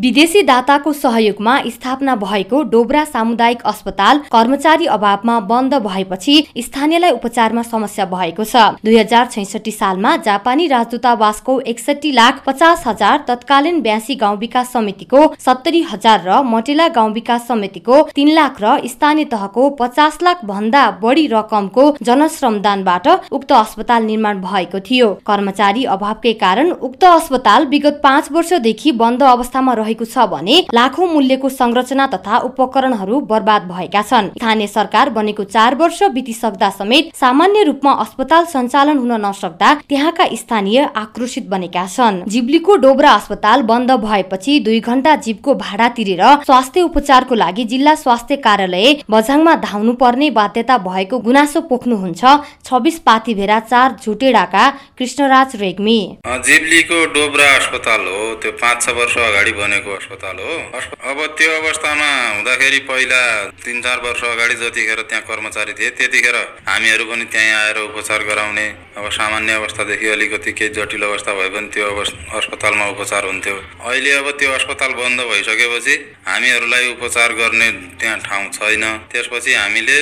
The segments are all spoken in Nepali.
विदेशी दाताको सहयोगमा स्थापना भएको डोब्रा सामुदायिक अस्पताल कर्मचारी अभावमा बन्द भएपछि स्थानीयलाई उपचारमा समस्या भएको छ। दुई हजार छैसठी सालमा जापानी राजदूतावासको एकसठी लाख पचास हजार तत्कालीन ब्यासी गाउँ विकास समितिको सत्तरी हजार र मटेला गाउँ विकास समितिको तीन लाख र स्थानीय तहको पचास लाख भन्दा बढी रकमको जनश्रमदानबाट उक्त अस्पताल निर्माण भएको थियो। कर्मचारी अभावकै कारण उक्त अस्पताल विगत पाँच वर्षदेखि बन्द अवस्थामा रहेको छ भने लाखौं मूल्यको संरचना तथा उपकरणहरू बर्बाद भएका छन्। स्थानीय सरकार बनेको चार वर्ष बितिसक्दा समेत सामान्य रूपमा अस्पताल सञ्चालन हुन नसक्दा त्यहाँका स्थानीय आक्रोशित बनेका छन्। जिब्लीको डोब्रा अस्पताल बन्द भएपछि दुई घण्टा जीवको भाडा तिरेर स्वास्थ्य उपचारको लागि जिल्ला स्वास्थ्य कार्यालय बझाङमा धाउनु पर्ने बाध्यता भएको गुनासो पोख्नुहुन्छ। छब्बिस पाथिभेरा चार झुटेडाका कृष्णराज रेग्मी। जिब्लीको डोब्रा अस्पताल हो। त्यो पाँच छ वर्ष अगाडि बनेको अस्पताल हो। अब त्यो अवस्थामा हुँदाखेरि पहिला तिन चार वर्ष अगाडि जतिखेर त्यहाँ कर्मचारी थिए त्यतिखेर हामीहरू पनि त्यहीँ आएर उपचार गराउने। अब सामान्य अवस्थादेखि अलिकति केही जटिल अवस्था भए पनि त्यो अस्पतालमा उपचार हुन्थ्यो। अहिले अब त्यो अस्पताल बन्द भइसकेपछि हामीहरूलाई उपचार गर्ने त्यहाँ ठाउँ छैन। त्यसपछि हामीले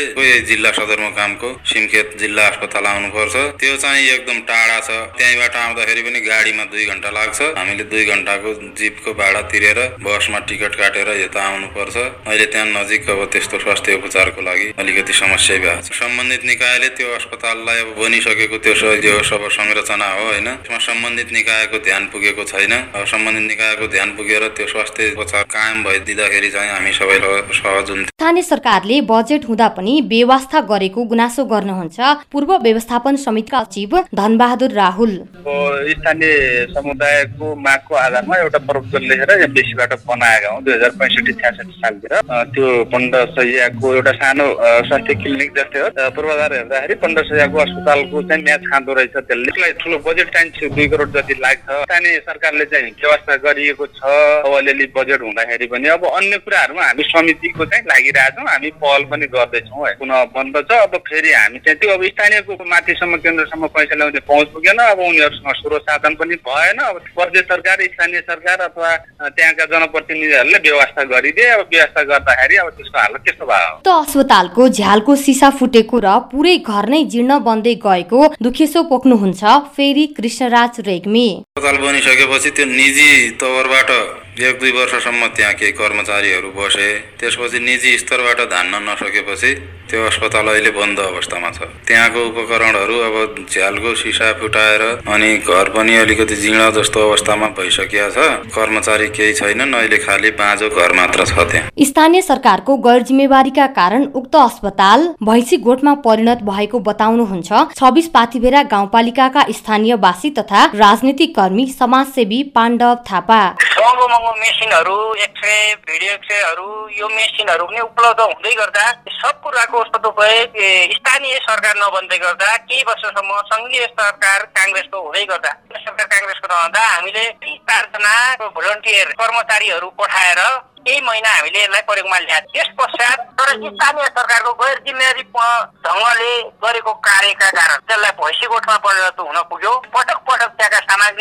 जिल्ला सदरमुकामको सिमखेत जिल्ला अस्पताल आउनुपर्छ। त्यो चाहिँ एकदम टाढा छ। त्यहीँबाट आउँदाखेरि पनि गाडीमा दुई घन्टा लाग्छ। हामीले दुई घन्टाको जिपको भाडा तिरेर बसमा टिकट काटेर यता आउनुपर्छ। अहिले त्यहाँ नजिक अब त्यस्तो स्वास्थ्य उपचारको लागि अलिकति समस्या भएको छ सम्बन्धित निकायले त्यो अस्पताललाई अब बनिसकेको त्यो सब संरचना हो होइन? त्यसमा सम्बन्धित निकायको ध्यान पुगेको छैन। सम्बन्धित निकायको ध्यान पुगेर त्यो स्वास्थ्य उपचार कायम भइदिँदाखेरि चाहिँ हामी सबैलाई सहज हुन्थ्यो। स्थानीय सरकारले बजेट हुँदा पनि व्यवस्था गरेको गुनासो गर्नुहुन्छ। पूर्व व्यवस्थापन समितिका सचिव धनबहादुर राहुल। स्थानीय समुदायको मागको आधारमा एउटा प्रपोजल लेखेर यहाँ बेसीबाट बनाएका हौँ दुई हजार पैँसठी छ्यासठी सालतिर त्यो पन्ध्र सयको एउटा सानो स्वास्थ्य क्लिनिक जस्तै हो। पूर्वाधार हेर्दाखेरि पन्ध्र सयको अस्पतालको चाहिँ म्याच खाँदो रहेछ त्यसले। ठुलो बजेट चाहिन्छ दुई करोड जति लाग्छ। स्थानीय सरकारले चाहिँ व्यवस्था गरिएको छ। अलिअलि बजेट हुँदाखेरि पनि अब अन्य कुराहरूमा हामी समितिको चाहिँ लागिरहेछौँ हामी पहल पनि गर्दैछौँ है। पुनः बन्द छ अब फेरि हामी चाहिँ त्यो अब स्थानीयको माथिसम्म केन्द्रसम्म पैसा ल्याउने पहुँच पुगेन अब उनीहरूसँग स्रोत साधन पनि भएन अब प्रदेश सरकार स्थानीय सरकार अथवा त्यहाँका जनप्रतिनिधिहरूले व्यवस्था गरिदिए अब व्यवस्था गर्दाखेरि अब त्यसको हालत त्यस्तो भयो। त अस्पतालको झ्यालको सिसा फुटेको र पुरै घर नै जीर्ण बन्दै गएको दुखेसो पोख्नुहुन्छ फेरि कृष्णराज रेग्मी। अस्पताल बनिसकेपछि त्यो निजी तवरबाट एक दुई वर्षसम्म त्यहाँ केही कर्मचारीहरू बसे त्यसपछि निजी स्तरबाट धान्न नसकेपछि त्यो अस्पताल अहिले बन्द अवस्थामा छ। त्यहाँको उपकरणहरू अब झ्यालको सिसा फुटाएर अनि घर पनि अलिकति जीर्ण जस्तो अवस्थामा भइसकेको छ। कर्मचारी केही छैनन् अहिले खालि बाँझो घर मात्र छ त्यहाँ। स्थानीय सरकारको गैर जिम्मेवारीका कारण उक्त अस्पताल भैँसी गोठमा परिणत भएको बताउनुहुन्छ। छब्बिस पाथिभेरा गाउँपालिकाका स्थानीयवासी तथा राजनीतिक कर्मी समाजसेवी पाण्डव थापा। महँगो महँगो मेसिनहरू एक्सरे भिडियो एक्सरेहरू यो मेसिनहरू पनि उपलब्ध हुँदै गर्दा सब कुराको सदुपयोग स्थानीय सरकार नबन्दै गर्दा केही वर्षसम्म सङ्घीय सरकार काङ्ग्रेसको हुँदै गर्दा सरकार काङ्ग्रेसको रहँदा हामीले चारजना भोलिन्टियर कर्मचारीहरू पठाएर केही महिना हामीले यसलाई प्रयोगमा ल्याए त्यस पश्चात तर स्थानीय सरकारको गैर जिम्मेवारी ढङ्गले गरेको कार्यका कारण त्यसलाई भैँसी गोठमा परिणत हुन पुग्यो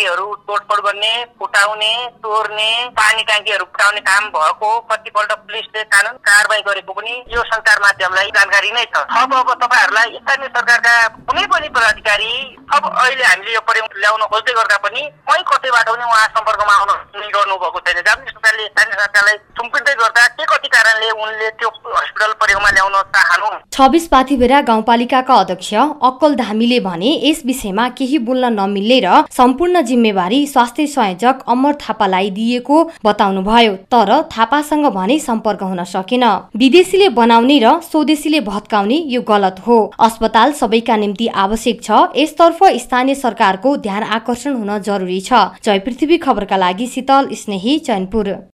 सामग्रीहरू तोडफोड गर्ने फुटाउने तोड्ने पानी ट्याङ्कीहरू फुटाउने काम भएको कतिपल्ट पुलिसले कानुन कारवाही गरेको पनि यो सञ्चार माध्यमलाई जानकारी नै छ। अब अब तपाईँहरूलाई स्थानीय सरकारका कुनै पनि पदाधिकारी अब अहिले हामीले यो प्रयोग ल्याउन खोज्दै गर्दा पनि कहीँ कतैबाट पनि उहाँ सम्पर्कमा आउन गर्नुभएको छैन। जापानी सरकारले स्थानीय सरकारलाई सुम्पिँदै गर्दा के कति कारणले उनले त्यो हस्पिटल प्रयोगमा ल्याउन चाहनु? छब्बिस पाथिभेरा गाउँपालिकाका अध्यक्ष अक्कल धामीले भने यस विषयमा केही बोल्न नमिल्ने र सम्पूर्ण जिम्मेवारी स्वास्थ्य संयोजक अमर थापालाई दिएको बताउनुभयो। तर थापासँग भने सम्पर्क हुन सकेन। विदेशीले बनाउने र स्वदेशीले भत्काउने यो गलत हो। अस्पताल सबैका निम्ति आवश्यक छ। यसतर्फ स्थानीय सरकारको ध्यान आकर्षण हुन जरुरी छ। जय पृथ्वी खबरका लागि शीतल स्नेही चैनपुर।